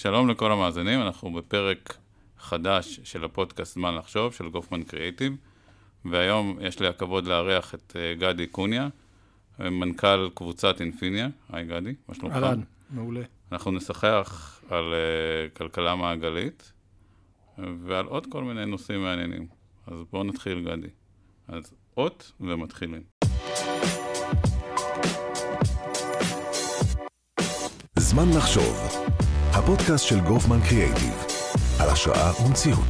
שלום לכל המאזינים, אנחנו בפרק חדש של הפודקאסט זמן לחשוב, של גופמן קריאיטיב, והיום יש לי הכבוד לארח את אה, גדי קוניה, מנכ"ל קבוצת אינפיניה. היי גדי, מה שלומך? אהלן, מעולה. אנחנו נשחח על uh, כלכלה מעגלית ועל עוד כל מיני נושאים מעניינים. אז בואו נתחיל, גדי. אז אות ומתחילים. זמן לחשוב, הפודקאסט של גופמן קריאייטיב, על השראה ומציאות.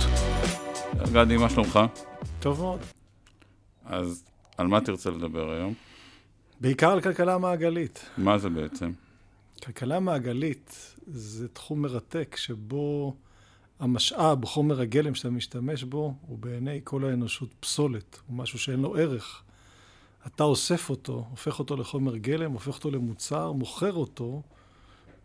גדי, מה שלומך? טוב מאוד. אז על מה תרצה לדבר היום? בעיקר על כלכלה מעגלית. מה זה בעצם? כלכלה מעגלית זה תחום מרתק שבו המשאב, חומר הגלם שאתה משתמש בו, הוא בעיני כל האנושות פסולת, הוא משהו שאין לו ערך. אתה אוסף אותו, הופך אותו לחומר גלם, הופך אותו למוצר, מוכר אותו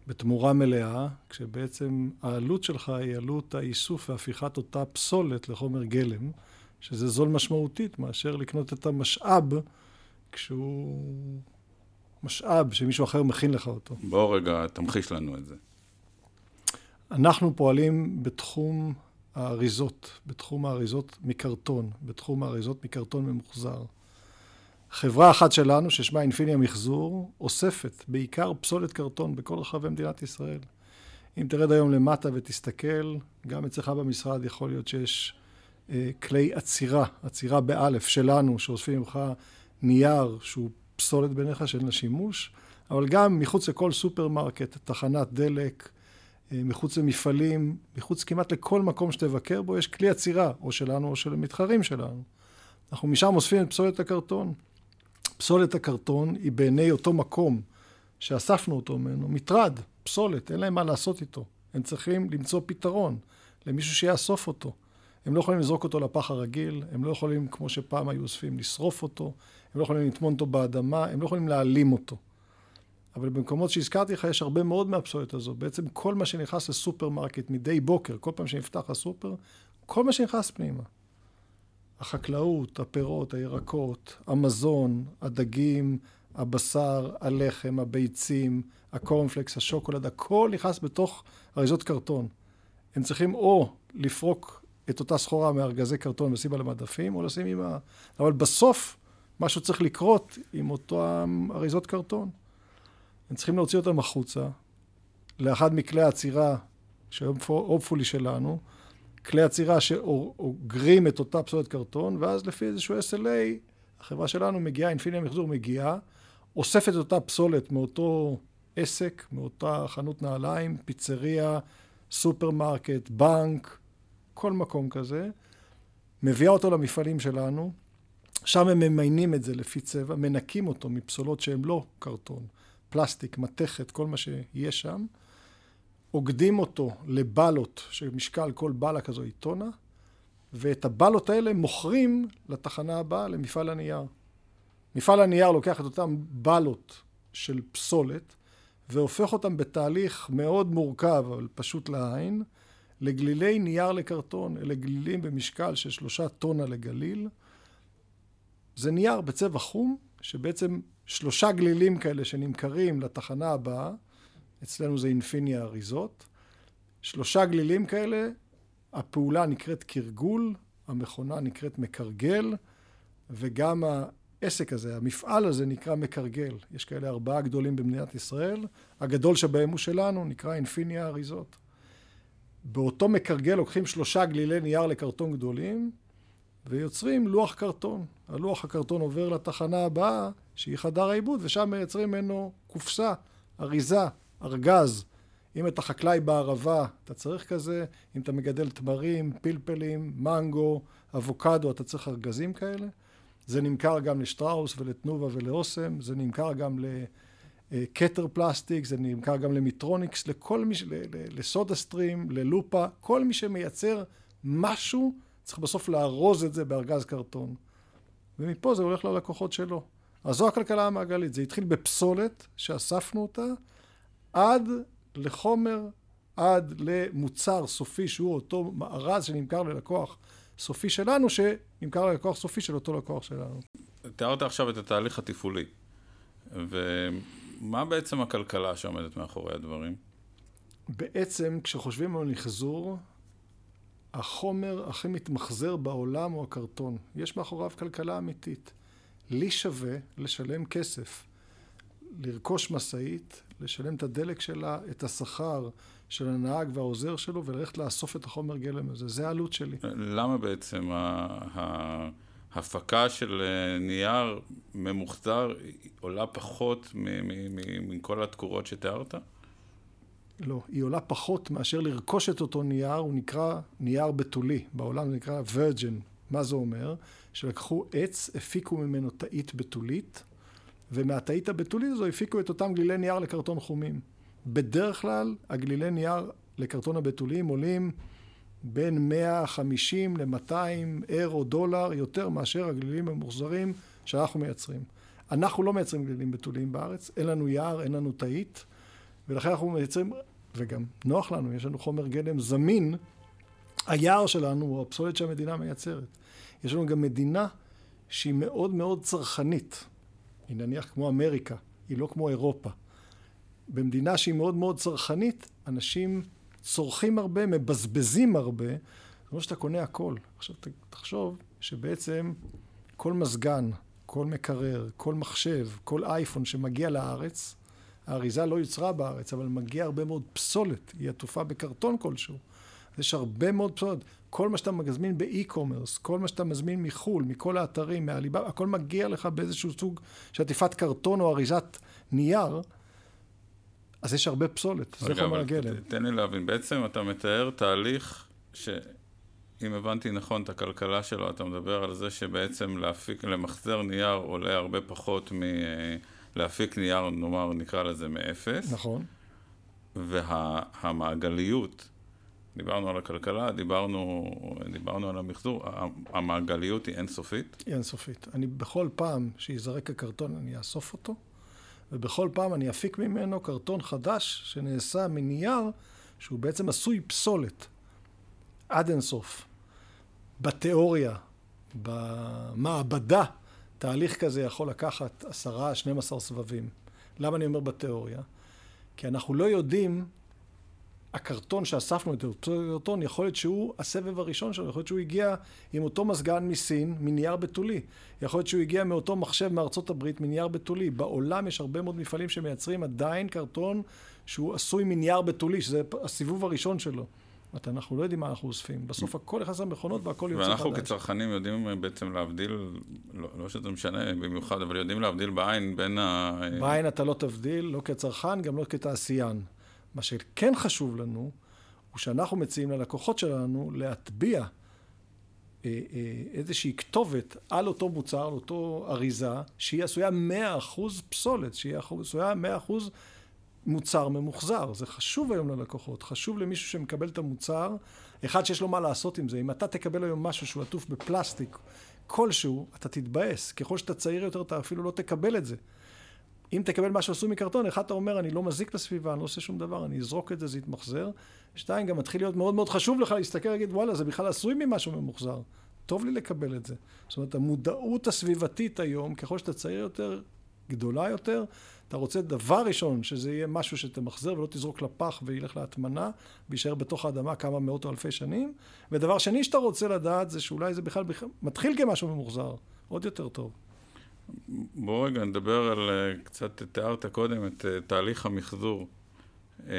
בתמורה מלאה, כשבעצם העלות שלך היא עלות האיסוף והפיכת אותה פסולת לחומר גלם, שזה זול משמעותית מאשר לקנות את המשאב כשהוא משאב שמישהו אחר מכין לך אותו. בוא רגע, תמחיש לנו את זה. אנחנו פועלים בתחום האריזות, בתחום האריזות מקרטון, בתחום האריזות מקרטון ממוחזר. חברה אחת שלנו, ששמה אינפיניה מחזור, אוספת בעיקר פסולת קרטון בכל רחבי מדינת ישראל. אם תרד היום למטה ותסתכל, גם אצלך במשרד יכול להיות שיש אה, כלי אצירה, אצירה באלף שלנו, שאוספים ממך נייר שהוא פסולת בעיניך שאין לה שימוש, אבל גם מחוץ לכל סופרמרקט, תחנת דלק, אה, מחוץ למפעלים, מחוץ כמעט לכל מקום שתבקר בו, יש כלי אצירה, או שלנו או של המתחרים שלנו. אנחנו משם אוספים את פסולת הקרטון. פסולת הקרטון היא בעיני אותו מקום שאספנו אותו ממנו, מטרד, פסולת, אין להם מה לעשות איתו. הם צריכים למצוא פתרון למישהו שיאסוף אותו. הם לא יכולים לזרוק אותו לפח הרגיל, הם לא יכולים, כמו שפעם היו אוספים, לשרוף אותו, הם לא יכולים לטמון אותו באדמה, הם לא יכולים להעלים אותו. אבל במקומות שהזכרתי לך, יש הרבה מאוד מהפסולת הזו. בעצם כל מה שנכנס לסופרמרקט מדי בוקר, כל פעם שנפתח הסופר, כל מה שנכנס פנימה. החקלאות, הפירות, הירקות, המזון, הדגים, הבשר, הלחם, הביצים, הקורנפלקס, השוקולד, הכל נכנס בתוך אריזות קרטון. הם צריכים או לפרוק את אותה סחורה מארגזי קרטון ולשים על המדפים, או לשים עם ה... אבל בסוף משהו צריך לקרות עם אותם אריזות קרטון. הם צריכים להוציא אותם החוצה, לאחד מכלי האצירה, שהיום הפופולרי שלנו, כלי אצירה שאוגרים את אותה פסולת קרטון, ואז לפי איזשהו SLA, החברה שלנו מגיעה, אינפיניה מחזור מגיעה, אוספת אותה פסולת מאותו עסק, מאותה חנות נעליים, פיצריה, סופרמרקט, בנק, כל מקום כזה, מביאה אותו למפעלים שלנו, שם הם ממיינים את זה לפי צבע, מנקים אותו מפסולות שהן לא קרטון, פלסטיק, מתכת, כל מה שיש שם, אוגדים אותו לבלות, שמשקל כל בלה כזו היא טונה, ואת הבלות האלה מוכרים לתחנה הבאה, למפעל הנייר. מפעל הנייר לוקח את אותם בלות של פסולת, והופך אותם בתהליך מאוד מורכב, אבל פשוט לעין, לגלילי נייר לקרטון. אלה גלילים במשקל של שלושה טונה לגליל. זה נייר בצבע חום, שבעצם שלושה גלילים כאלה שנמכרים לתחנה הבאה, אצלנו זה אינפיניה אריזות. שלושה גלילים כאלה, הפעולה נקראת קרגול, המכונה נקראת מקרגל, וגם העסק הזה, המפעל הזה נקרא מקרגל. יש כאלה ארבעה גדולים במדינת ישראל, הגדול שבהם הוא שלנו, נקרא אינפיניה אריזות. באותו מקרגל לוקחים שלושה גלילי נייר לקרטון גדולים, ויוצרים לוח קרטון. הלוח הקרטון עובר לתחנה הבאה, שהיא חדר העיבוד, ושם מייצרים ממנו קופסה, אריזה, ארגז. אם אתה חקלאי בערבה, אתה צריך כזה, אם אתה מגדל תמרים, פלפלים, מנגו, אבוקדו, אתה צריך ארגזים כאלה. זה נמכר גם לשטראוס ולתנובה ולאוסם, זה נמכר גם לכתר פלסטיק, זה נמכר גם למיטרוניקס, לכל מי, לסודה סטרים, ללופה, כל מי שמייצר משהו צריך בסוף לארוז את זה בארגז קרטון. ומפה זה הולך ללקוחות שלו. אז זו הכלכלה המעגלית. זה התחיל בפסולת, שאספנו אותה, עד לחומר, עד למוצר סופי, שהוא אותו מארז שנמכר ללקוח סופי שלנו, שנמכר ללקוח סופי של אותו לקוח שלנו. תיארת עכשיו את התהליך התפעולי. ומה בעצם הכלכלה שעומדת מאחורי הדברים? בעצם, כשחושבים על מחזור, החומר הכי מתמחזר בעולם הוא הקרטון. יש מאחוריו כלכלה אמיתית. לי שווה לשלם כסף, לרכוש משאית, לשלם את הדלק שלה, את השכר של הנהג והעוזר שלו, וללכת לאסוף את החומר גלם הזה. זה העלות שלי. למה בעצם ההפקה של אה, נייר ממוחזר עולה פחות מכל התקורות שתיארת? לא, היא עולה פחות מאשר לרכוש את אותו נייר, הוא נקרא נייר בתולי, בעולם זה נקרא virgin. מה זה אומר? שלקחו עץ, הפיקו ממנו תאית בתולית, ומהתאית הבתולית הזו הפיקו את אותם גלילי נייר לקרטון חומים. בדרך כלל, הגלילי נייר לקרטון הבתוליים עולים בין 150 ל-200 אירו דולר יותר מאשר הגלילים המוחזרים שאנחנו מייצרים. אנחנו לא מייצרים גלילים בתוליים בארץ, אין לנו יער, אין לנו תאית, ולכן אנחנו מייצרים, וגם נוח לנו, יש לנו חומר גלם זמין, היער שלנו הוא הפסולת שהמדינה מייצרת. יש לנו גם מדינה שהיא מאוד מאוד צרכנית. היא נניח כמו אמריקה, היא לא כמו אירופה. במדינה שהיא מאוד מאוד צרכנית, אנשים צורכים הרבה, מבזבזים הרבה, זה אומר שאתה קונה הכל. עכשיו תחשוב שבעצם כל מזגן, כל מקרר, כל מחשב, כל אייפון שמגיע לארץ, האריזה לא יוצרה בארץ, אבל מגיע הרבה מאוד פסולת, היא עטופה בקרטון כלשהו. יש הרבה מאוד פסולת. כל מה שאתה מזמין באי-קומרס, כל מה שאתה מזמין מחו"ל, מכל האתרים, מהליבה, הכל מגיע לך באיזשהו סוג של עטיפת קרטון או אריזת נייר, אז יש הרבה פסולת, זה חומר הגלם. תן לי להבין, בעצם אתה מתאר תהליך ש... אם הבנתי נכון את הכלכלה שלו, אתה מדבר על זה שבעצם להפיק, למחזר נייר עולה הרבה פחות מלהפיק נייר, נאמר, נקרא לזה מאפס. נכון. והמעגליות, דיברנו על הכלכלה, דיברנו, דיברנו על המחזור, המעגליות היא אינסופית? היא אינסופית. אני בכל פעם שיזרק הקרטון אני אאסוף אותו, ובכל פעם אני אפיק ממנו קרטון חדש שנעשה מנייר שהוא בעצם עשוי פסולת. עד אינסוף. בתיאוריה, במעבדה, תהליך כזה יכול לקחת עשרה, 12 סבבים. למה אני אומר בתיאוריה? כי אנחנו לא יודעים הקרטון שאספנו את אותו קרטון, יכול להיות שהוא הסבב הראשון שלו, יכול להיות שהוא הגיע עם אותו מזגן מסין, מנייר בתולי. יכול להיות שהוא הגיע מאותו מחשב מארצות הברית, מנייר בתולי. בעולם יש הרבה מאוד מפעלים שמייצרים עדיין קרטון שהוא עשוי מנייר בתולי, שזה הסיבוב הראשון שלו. זאת אנחנו לא יודעים מה אנחנו אוספים. בסוף הכל נכנס למכונות והכל יוצא חדש. ואנחנו כצרכנים יודעים בעצם להבדיל, לא, לא שזה משנה במיוחד, אבל יודעים להבדיל בעין בין ה... בעין אתה לא תבדיל, לא כצרכן, גם לא כתעשיין. מה שכן חשוב לנו, הוא שאנחנו מציעים ללקוחות שלנו להטביע אה, אה, איזושהי כתובת על אותו מוצר, על אותו אריזה, שהיא עשויה 100% פסולת, שהיא עשויה 100% מוצר ממוחזר. זה חשוב היום ללקוחות, חשוב למישהו שמקבל את המוצר, אחד שיש לו מה לעשות עם זה. אם אתה תקבל היום משהו שהוא עטוף בפלסטיק כלשהו, אתה תתבאס. ככל שאתה צעיר יותר, אתה אפילו לא תקבל את זה. אם תקבל משהו עשוי מקרטון, אחד אתה אומר, אני לא מזיק לסביבה, אני לא עושה שום דבר, אני אזרוק את זה, זה יתמחזר. שתיים, גם מתחיל להיות מאוד מאוד חשוב לך להסתכל ולהגיד, וואלה, זה בכלל עשוי ממשהו ממוחזר. טוב לי לקבל את זה. זאת אומרת, המודעות הסביבתית היום, ככל שאתה צעיר יותר, גדולה יותר, אתה רוצה דבר ראשון, שזה יהיה משהו שתמחזר ולא תזרוק לפח וילך להטמנה, ויישאר בתוך האדמה כמה מאות או אלפי שנים. ודבר שני שאתה רוצה לדעת, זה שאולי זה בכלל, בכלל מתחיל כמשהו ממוחזר, עוד יותר טוב. בוא רגע נדבר על, אה, קצת תיארת קודם את אה, תהליך המחזור. אה,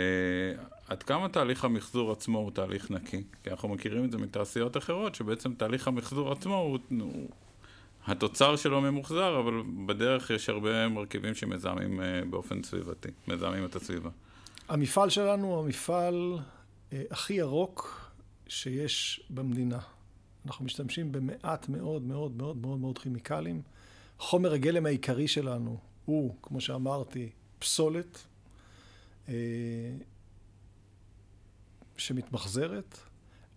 עד כמה תהליך המחזור עצמו הוא תהליך נקי? כי אנחנו מכירים את זה מתעשיות אחרות, שבעצם תהליך המחזור עצמו הוא, הוא התוצר שלו ממוחזר, אבל בדרך יש הרבה מרכיבים שמזהמים באופן סביבתי, מזהמים את הסביבה. המפעל שלנו הוא המפעל הכי ירוק שיש במדינה. אנחנו משתמשים במעט מאוד מאוד מאוד מאוד מאוד כימיקלים. חומר הגלם העיקרי שלנו הוא, כמו שאמרתי, פסולת אה, שמתמחזרת.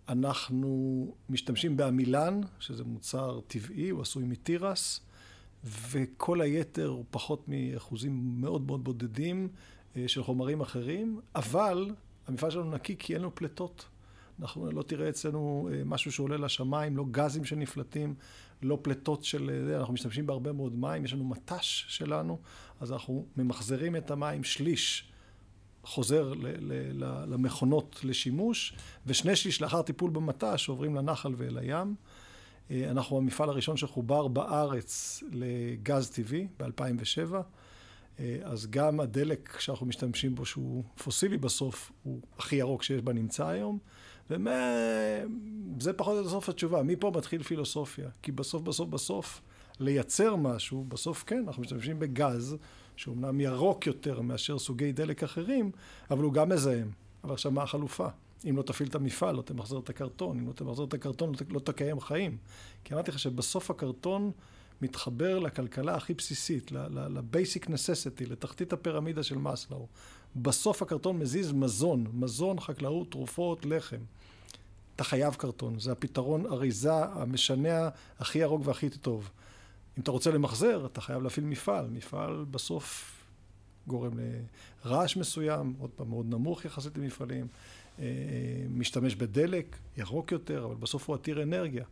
אנחנו משתמשים בעמילן, שזה מוצר טבעי, הוא עשוי מתירס, וכל היתר הוא פחות מאחוזים מאוד מאוד בודדים אה, של חומרים אחרים, אבל המפעל שלנו נקי כי אין לו פליטות. אנחנו לא תראה אצלנו אה, משהו שעולה לשמיים, לא גזים שנפלטים, לא פליטות של אה, אנחנו משתמשים בהרבה מאוד מים, יש לנו מט"ש שלנו, אז אנחנו ממחזרים את המים שליש חוזר ל, ל, ל, למכונות לשימוש, ושני שליש לאחר טיפול במט"ש עוברים לנחל ואל הים. אה, אנחנו המפעל הראשון שחובר בארץ לגז טבעי ב-2007. אה, אז גם הדלק שאנחנו משתמשים בו, שהוא פוסילי בסוף, הוא הכי ירוק שיש בנמצא היום. וזה פחות או יותר סוף התשובה. מפה מתחיל פילוסופיה. כי בסוף, בסוף, בסוף, לייצר משהו, בסוף כן, אנחנו משתמשים בגז, שהוא אמנם ירוק יותר מאשר סוגי דלק אחרים, אבל הוא גם מזהם. אבל עכשיו מה החלופה? אם לא תפעיל את המפעל, לא תמחזר את הקרטון. אם לא תמחזר את הקרטון, לא תקיים חיים. כי אמרתי לך שבסוף הקרטון מתחבר לכלכלה הכי בסיסית, ל-basic necessity, לתחתית הפירמידה של מאסלו. בסוף הקרטון מזיז מזון, מזון, חקלאות, תרופות, לחם. אתה חייב קרטון, זה הפתרון אריזה המשנע הכי ירוק והכי טוב. אם אתה רוצה למחזר, אתה חייב להפעיל מפעל. מפעל בסוף גורם לרעש מסוים, עוד פעם, מאוד נמוך יחסית למפעלים, אה, משתמש בדלק, ירוק יותר, אבל בסוף הוא עתיר אנרגיה.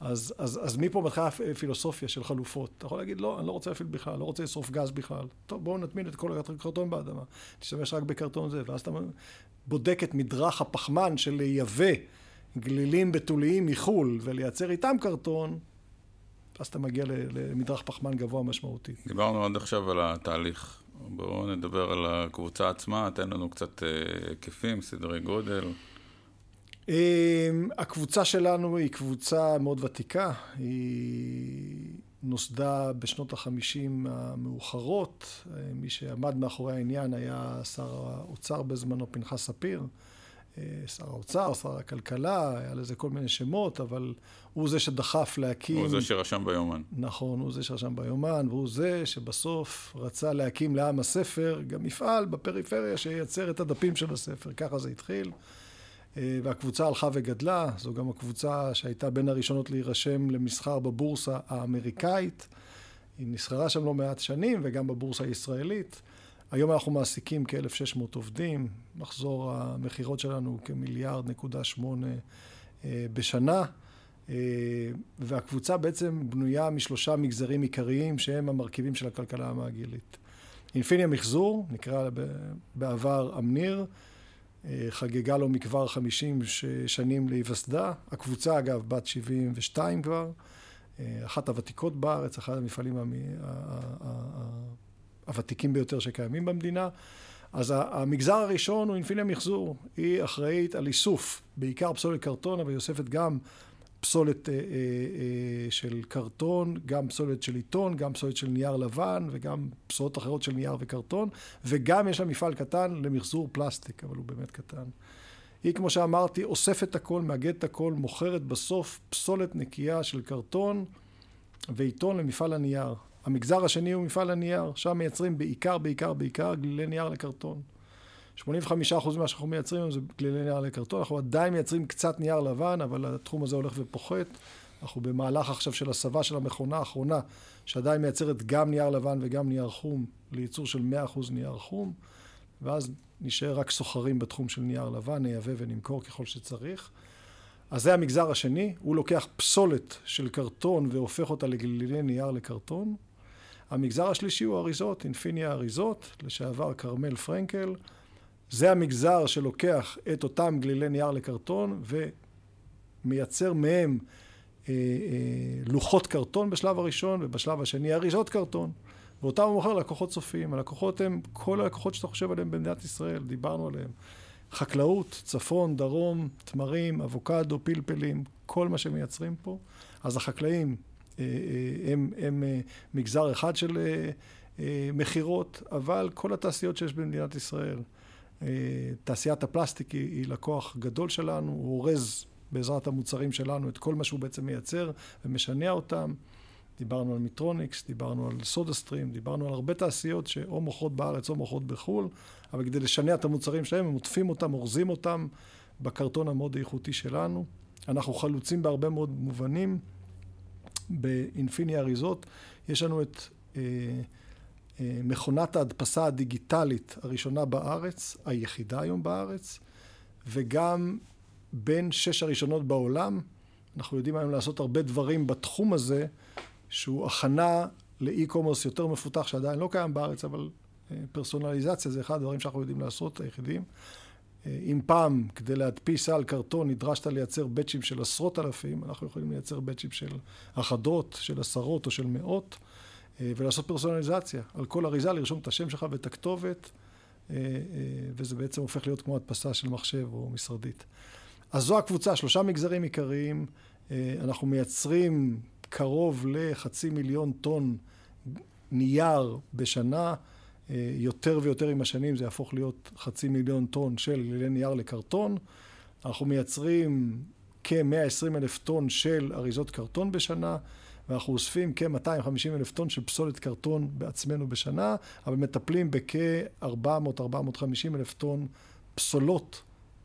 אז, אז, אז מפה מתחילה פילוסופיה של חלופות. אתה יכול להגיד, לא, אני לא רוצה להפעיל בכלל, לא רוצה לשרוף גז בכלל. טוב, בואו נטמין את כל הקרטון באדמה. תשתמש רק בקרטון זה. ואז אתה בודק את מדרך הפחמן של לייבא גלילים בתוליים מחו"ל ולייצר איתם קרטון, אז אתה מגיע למדרך פחמן גבוה משמעותי. דיברנו עד עכשיו על התהליך. בואו נדבר על הקבוצה עצמה, תן לנו קצת אה, היקפים, סדרי גודל. אמ, הקבוצה שלנו היא קבוצה מאוד ותיקה, היא נוסדה בשנות החמישים המאוחרות, מי שעמד מאחורי העניין היה שר האוצר בזמנו, פנחס ספיר. אה, שר האוצר, שר הכלכלה, היה לזה כל מיני שמות, אבל הוא זה שדחף להקים... הוא זה שרשם ביומן. נכון, הוא זה שרשם ביומן, והוא זה שבסוף רצה להקים לעם הספר גם מפעל בפריפריה שייצר את הדפים של הספר. ככה זה התחיל. אה, והקבוצה הלכה וגדלה, זו גם הקבוצה שהייתה בין הראשונות להירשם למסחר בבורסה האמריקאית. היא נסחרה שם לא מעט שנים, וגם בבורסה הישראלית. היום אנחנו מעסיקים כ-1,600 עובדים, מחזור המכירות שלנו כמיליארד נקודה שמונה אה, בשנה, אה, והקבוצה בעצם בנויה משלושה מגזרים עיקריים שהם המרכיבים של הכלכלה המעגלית. אינפיניה מחזור, נקרא בעבר אמניר, אה, חגגה לו מכבר 50 שנים להיווסדה. הקבוצה אגב בת 72 כבר, אחת הוותיקות בארץ, אחד המפעלים הוותיקים ביותר שקיימים במדינה. אז המגזר הראשון הוא אינפיניה מחזור, היא אחראית על איסוף, בעיקר פסולת קרטון, אבל היא אוספת גם פסולת אה, אה, אה, של קרטון, גם פסולת של עיתון, גם פסולת של נייר לבן וגם פסולות אחרות של נייר וקרטון, וגם יש לה מפעל קטן למחזור פלסטיק, אבל הוא באמת קטן. היא, כמו שאמרתי, אוספת הכל, מאגדת הכל, מוכרת בסוף פסולת נקייה של קרטון ועיתון למפעל הנייר. המגזר השני הוא מפעל הנייר, שם מייצרים בעיקר, בעיקר, בעיקר גלילי נייר לקרטון. 85% ממה שאנחנו מייצרים זה גלילי נייר לקרטון, אנחנו עדיין מייצרים קצת נייר לבן, אבל התחום הזה הולך ופוחת. אנחנו במהלך עכשיו של הסבה של המכונה האחרונה, שעדיין מייצרת גם נייר לבן וגם נייר חום, לייצור של 100% נייר חום, ואז נשאר רק סוחרים בתחום של נייר לבן, נייבא ונמכור ככל שצריך. אז זה המגזר השני, הוא לוקח פסולת של קרטון והופך אותה לגלילי נייר לקרטון. המגזר השלישי הוא אריזות, אינפיניה אריזות, לשעבר כרמל פרנקל. זה המגזר שלוקח את אותם גלילי נייר לקרטון ומייצר מהם אה, אה, לוחות קרטון בשלב הראשון, ובשלב השני אריזות קרטון. ואותם הוא מוכר ללקוחות סופיים. הלקוחות הם כל הלקוחות שאתה חושב עליהם במדינת ישראל, דיברנו עליהם. חקלאות, צפון, דרום, תמרים, אבוקדו, פלפלים, כל מה שמייצרים פה. אז החקלאים הם, הם אה, מגזר אחד של מכירות, אבל כל התעשיות שיש במדינת ישראל, תעשיית הפלסטיק היא, היא לקוח גדול שלנו, הוא אורז בעזרת המוצרים שלנו את כל מה שהוא בעצם מייצר ומשנע אותם. דיברנו על מיטרוניקס, דיברנו על סודה סטרים, דיברנו על הרבה תעשיות שאו מוכרות בארץ או מוכרות בחו"ל, אבל כדי לשנע את המוצרים שלהם, הם עוטפים אותם, אורזים אותם בקרטון המאוד איכותי שלנו. אנחנו חלוצים בהרבה מאוד מובנים. באינפיני אריזות, יש לנו את אה, אה, מכונת ההדפסה הדיגיטלית הראשונה בארץ, היחידה היום בארץ, וגם בין שש הראשונות בעולם. אנחנו יודעים היום לעשות הרבה דברים בתחום הזה, שהוא הכנה לאי-קומרס יותר מפותח, שעדיין לא קיים בארץ, אבל פרסונליזציה זה אחד הדברים שאנחנו יודעים לעשות, היחידים. אם פעם, כדי להדפיס על קרטון, נדרשת לייצר בצ'ים של עשרות אלפים, אנחנו יכולים לייצר בצ'ים של אחדות, של עשרות או של מאות, ולעשות פרסונליזציה. על כל אריזה לרשום את השם שלך ואת הכתובת, וזה בעצם הופך להיות כמו הדפסה של מחשב או משרדית. אז זו הקבוצה, שלושה מגזרים עיקריים. אנחנו מייצרים קרוב לחצי מיליון טון נייר בשנה. יותר ויותר עם השנים זה יהפוך להיות חצי מיליון טון של גלילי נייר לקרטון. אנחנו מייצרים כ-120 אלף טון של אריזות קרטון בשנה, ואנחנו אוספים כ-250 אלף טון של פסולת קרטון בעצמנו בשנה, אבל מטפלים בכ-400-450 אלף טון פסולות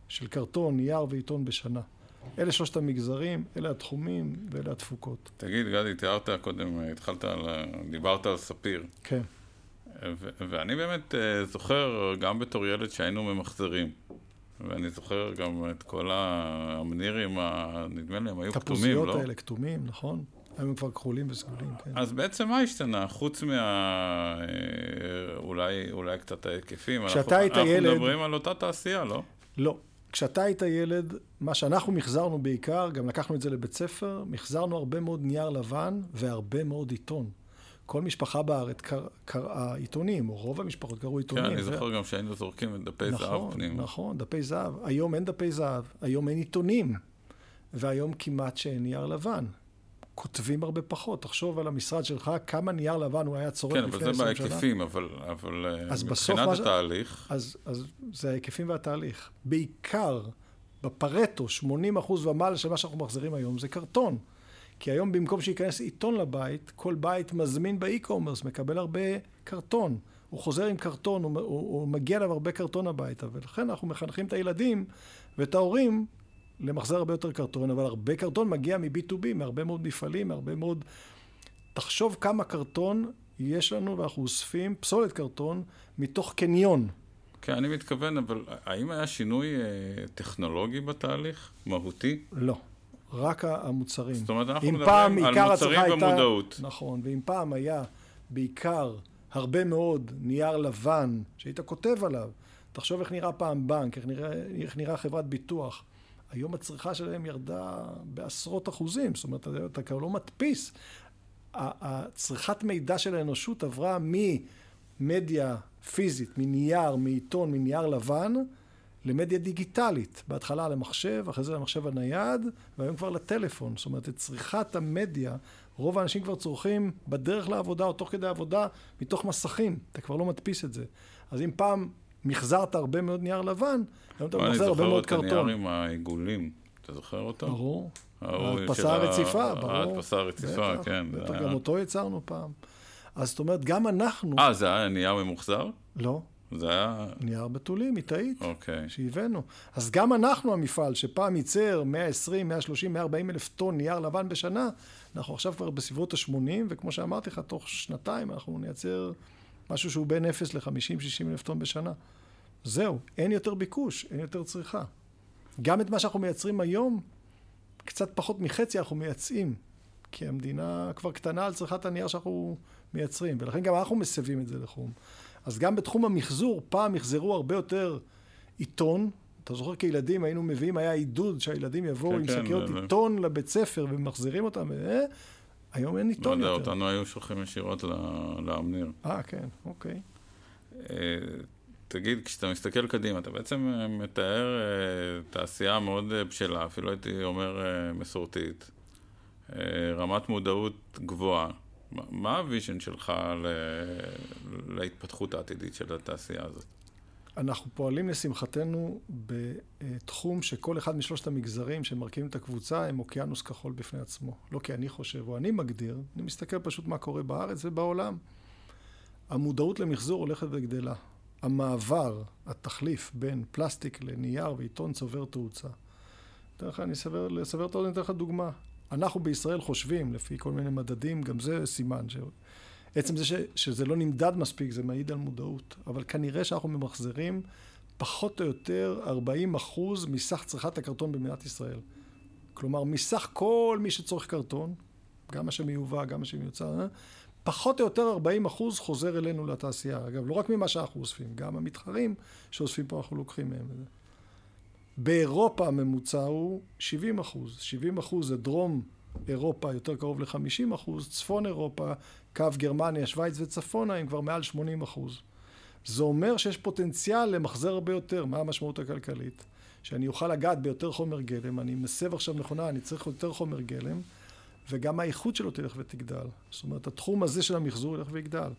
של קרטון, נייר ועיתון בשנה. אלה שלושת המגזרים, אלה התחומים ואלה התפוקות. תגיד, גדי, תיארת קודם, התחלת, על, דיברת על ספיר. כן. ו- ואני באמת uh, זוכר, גם בתור ילד שהיינו ממחזרים. ואני זוכר גם את כל המנירים, ה... נדמה לי, הם היו כתומים, לא? התפוזיות האלה כתומים, נכון. היום כבר כחולים וסגולים, כן. אז בעצם מה השתנה? חוץ מה... אה, אולי, אולי קצת ההיקפים. כשאתה אנחנו, היית אנחנו ילד... אנחנו מדברים על אותה תעשייה, לא? לא. כשאתה היית ילד, מה שאנחנו מחזרנו בעיקר, גם לקחנו את זה לבית ספר, מחזרנו הרבה מאוד נייר לבן והרבה מאוד עיתון. כל משפחה בארץ קראה עיתונים, או רוב המשפחות קראו עיתונים. כן, אני זוכר גם שהיינו זורקים את דפי נכון, זהב פנימה. נכון, נכון, דפי זהב. היום אין דפי זהב, היום אין עיתונים, והיום כמעט שאין נייר לבן. כותבים הרבה פחות. תחשוב על המשרד שלך, כמה נייר לבן הוא היה צורך לפני 20 שנה. כן, אבל זה בהיקפים, אבל, אבל אז מבחינת בסוף התהליך... אז, אז זה ההיקפים והתהליך. בעיקר, בפרטו, 80 אחוז ומעלה של מה שאנחנו מחזירים היום זה קרטון. כי היום במקום שייכנס עיתון לבית, כל בית מזמין באי-קומרס, מקבל הרבה קרטון. הוא חוזר עם קרטון, הוא, הוא, הוא מגיע אליו הרבה קרטון הביתה, ולכן אנחנו מחנכים את הילדים ואת ההורים למחזר הרבה יותר קרטון, אבל הרבה קרטון מגיע מ-B2B, מהרבה מאוד מפעלים, מהרבה מאוד... תחשוב כמה קרטון יש לנו ואנחנו אוספים, פסולת קרטון, מתוך קניון. כן, אני מתכוון, אבל האם היה שינוי אה, טכנולוגי בתהליך? מהותי? לא. רק המוצרים. זאת אומרת, אנחנו מדברים על מוצרים ומודעות. הייתה, נכון, ואם פעם היה בעיקר הרבה מאוד נייר לבן שהיית כותב עליו, תחשוב איך נראה פעם בנק, איך נראה, איך נראה חברת ביטוח. היום הצריכה שלהם ירדה בעשרות אחוזים, זאת אומרת, אתה כבר לא מדפיס. הצריכת מידע של האנושות עברה ממדיה פיזית, מנייר, מעיתון, מנייר לבן, למדיה דיגיטלית. בהתחלה למחשב, אחרי זה למחשב הנייד, והיום כבר לטלפון. זאת אומרת, את צריכת המדיה, רוב האנשים כבר צורכים בדרך לעבודה או תוך כדי עבודה מתוך מסכים. אתה כבר לא מדפיס את זה. אז אם פעם מחזרת הרבה מאוד נייר לבן, היום אתה מחזר הרבה מאוד קרטון. אני זוכר את הנייר עם העיגולים. אתה זוכר אותו? ברור. ההדפסה הרציפה, ברור. ההדפסה הרציפה, כן. בטח, גם אותו יצרנו פעם. אז זאת אומרת, גם אנחנו... אה, זה היה נייר ממוחזר? לא. זה היה... נייר בתולים, איטאית, אוקיי. שהבאנו. אז גם אנחנו המפעל, שפעם ייצר 120, 130, 140 אלף טון נייר לבן בשנה, אנחנו עכשיו כבר בסביבות ה-80, וכמו שאמרתי לך, תוך שנתיים אנחנו נייצר משהו שהוא בין 0 ל-50-60 אלף טון בשנה. זהו, אין יותר ביקוש, אין יותר צריכה. גם את מה שאנחנו מייצרים היום, קצת פחות מחצי אנחנו מייצאים, כי המדינה כבר קטנה על צריכת הנייר שאנחנו מייצרים, ולכן גם אנחנו מסבים את זה לחום. אז גם בתחום המחזור, פעם מחזרו הרבה יותר עיתון. אתה זוכר כילדים היינו מביאים, היה עידוד שהילדים יבואו כן, עם כן, שקיות כן, עיתון ו... לבית ספר ומחזירים אותם, ו... היום אין עיתון לא יותר. לא אותנו היו שולחים ישירות לאמניר. אה, כן, אוקיי. אה, תגיד, כשאתה מסתכל קדימה, אתה בעצם אה, מתאר אה, תעשייה מאוד בשלה, אפילו הייתי אומר מסורתית, רמת מודעות גבוהה. מה ה vision שלך להתפתחות העתידית של התעשייה הזאת? אנחנו פועלים לשמחתנו בתחום שכל אחד משלושת המגזרים שמרכיבים את הקבוצה הם אוקיינוס כחול בפני עצמו. לא כי אני חושב או אני מגדיר, אני מסתכל פשוט מה קורה בארץ ובעולם. המודעות למחזור הולכת וגדלה. המעבר, התחליף בין פלסטיק לנייר ועיתון צובר תאוצה. אני אסבר, את האוזן, אתן לך דוגמה. אנחנו בישראל חושבים, לפי כל מיני מדדים, גם זה סימן. ש... עצם זה ש... שזה לא נמדד מספיק, זה מעיד על מודעות. אבל כנראה שאנחנו ממחזרים פחות או יותר 40 אחוז מסך צריכת הקרטון במדינת ישראל. כלומר, מסך כל מי שצורך קרטון, גם מה שמיובא, גם מה שמיוצר, פחות או יותר 40 אחוז חוזר אלינו לתעשייה. אגב, לא רק ממה שאנחנו אוספים, גם המתחרים שאוספים פה אנחנו לוקחים מהם. באירופה הממוצע הוא 70 אחוז. 70 אחוז זה דרום אירופה יותר קרוב ל-50 אחוז, צפון אירופה, קו גרמניה, שווייץ וצפונה הם כבר מעל 80 אחוז. זה אומר שיש פוטנציאל למחזר הרבה יותר. מה המשמעות הכלכלית? שאני אוכל לגעת ביותר חומר גלם, אני מסב עכשיו מכונה, אני צריך יותר חומר גלם, וגם האיכות שלו תלך ותגדל. זאת אומרת, התחום הזה של המחזור ילך ויגדל.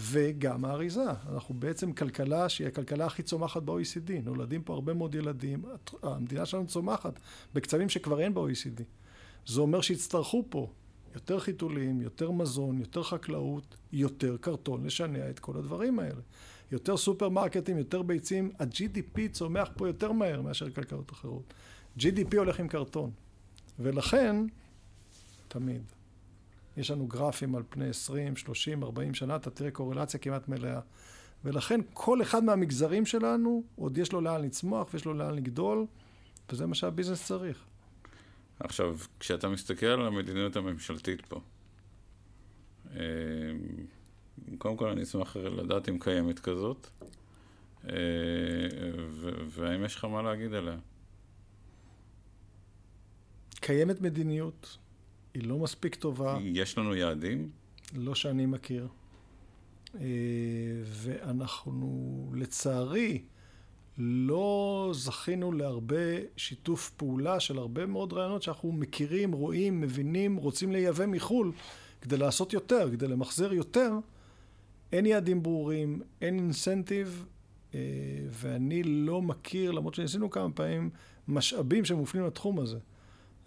וגם האריזה. אנחנו בעצם כלכלה שהיא הכלכלה הכי צומחת ב-OECD. נולדים פה הרבה מאוד ילדים. המדינה שלנו צומחת בקצבים שכבר אין ב-OECD. זה אומר שיצטרכו פה יותר חיתולים, יותר מזון, יותר חקלאות, יותר קרטון לשנע את כל הדברים האלה. יותר סופרמרקטים, יותר ביצים. ה-GDP צומח פה יותר מהר מאשר כלכלות אחרות. GDP הולך עם קרטון. ולכן, תמיד, יש לנו גרפים על פני 20, 30, 40 שנה, אתה תראה קורלציה כמעט מלאה. ולכן כל אחד מהמגזרים שלנו, עוד יש לו לאן לצמוח ויש לו לאן לגדול, וזה מה שהביזנס צריך. עכשיו, כשאתה מסתכל על המדיניות הממשלתית פה, אה, קודם כל אני אשמח לדעת אם קיימת כזאת, אה, והאם יש לך מה להגיד עליה. קיימת מדיניות, היא לא מספיק טובה. יש לנו יעדים? לא שאני מכיר. אה, ואנחנו, לצערי, לא זכינו להרבה שיתוף פעולה של הרבה מאוד רעיונות שאנחנו מכירים, רואים, מבינים, רוצים לייבא מחו"ל כדי לעשות יותר, כדי למחזר יותר. אין יעדים ברורים, אין אינסנטיב, אה, ואני לא מכיר, למרות שניסינו כמה פעמים, משאבים שמופנים לתחום הזה.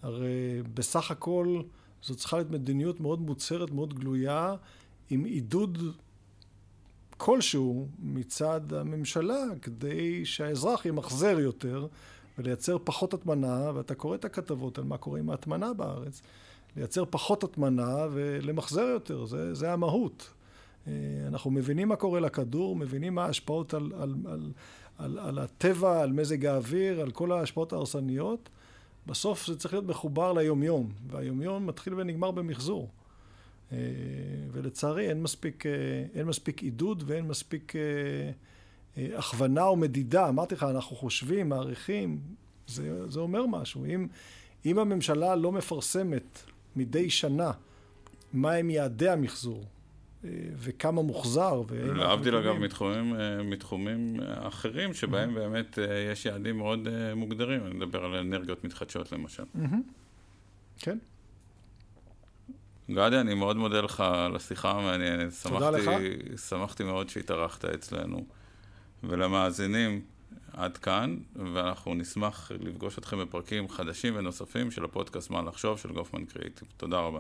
הרי בסך הכל זו צריכה להיות מדיניות מאוד מוצהרת, מאוד גלויה, עם עידוד כלשהו מצד הממשלה, כדי שהאזרח ימחזר יותר ולייצר פחות הטמנה, ואתה קורא את הכתבות על מה קורה עם ההטמנה בארץ, לייצר פחות הטמנה ולמחזר יותר, זה, זה המהות. אה, אנחנו מבינים מה קורה לכדור, מבינים מה ההשפעות על, על, על, על, על הטבע, על מזג האוויר, על כל ההשפעות ההרסניות. בסוף זה צריך להיות מחובר ליומיום, והיומיום מתחיל ונגמר במחזור. אה, ולצערי אין מספיק, אה, אין מספיק עידוד ואין מספיק הכוונה או מדידה. אמרתי לך, אנחנו חושבים, מעריכים, זה, זה אומר משהו. אם, אם הממשלה לא מפרסמת מדי שנה מהם יעדי המחזור, אה, וכמה מוחזר. להבדיל אגב מתחומים, אה, מתחומים אחרים, שבהם mm-hmm. באמת אה, יש יעדים מאוד מוגדרים, אני מדבר על אנרגיות מתחדשות למשל. Mm-hmm. כן. גדי, אני מאוד מודה לך על השיחה המעניינת. תודה לך. שמחתי מאוד שהתארחת אצלנו. ולמאזינים, עד כאן, ואנחנו נשמח לפגוש אתכם בפרקים חדשים ונוספים של הפודקאסט מה לחשוב של גופמן קריאיטיב. תודה רבה.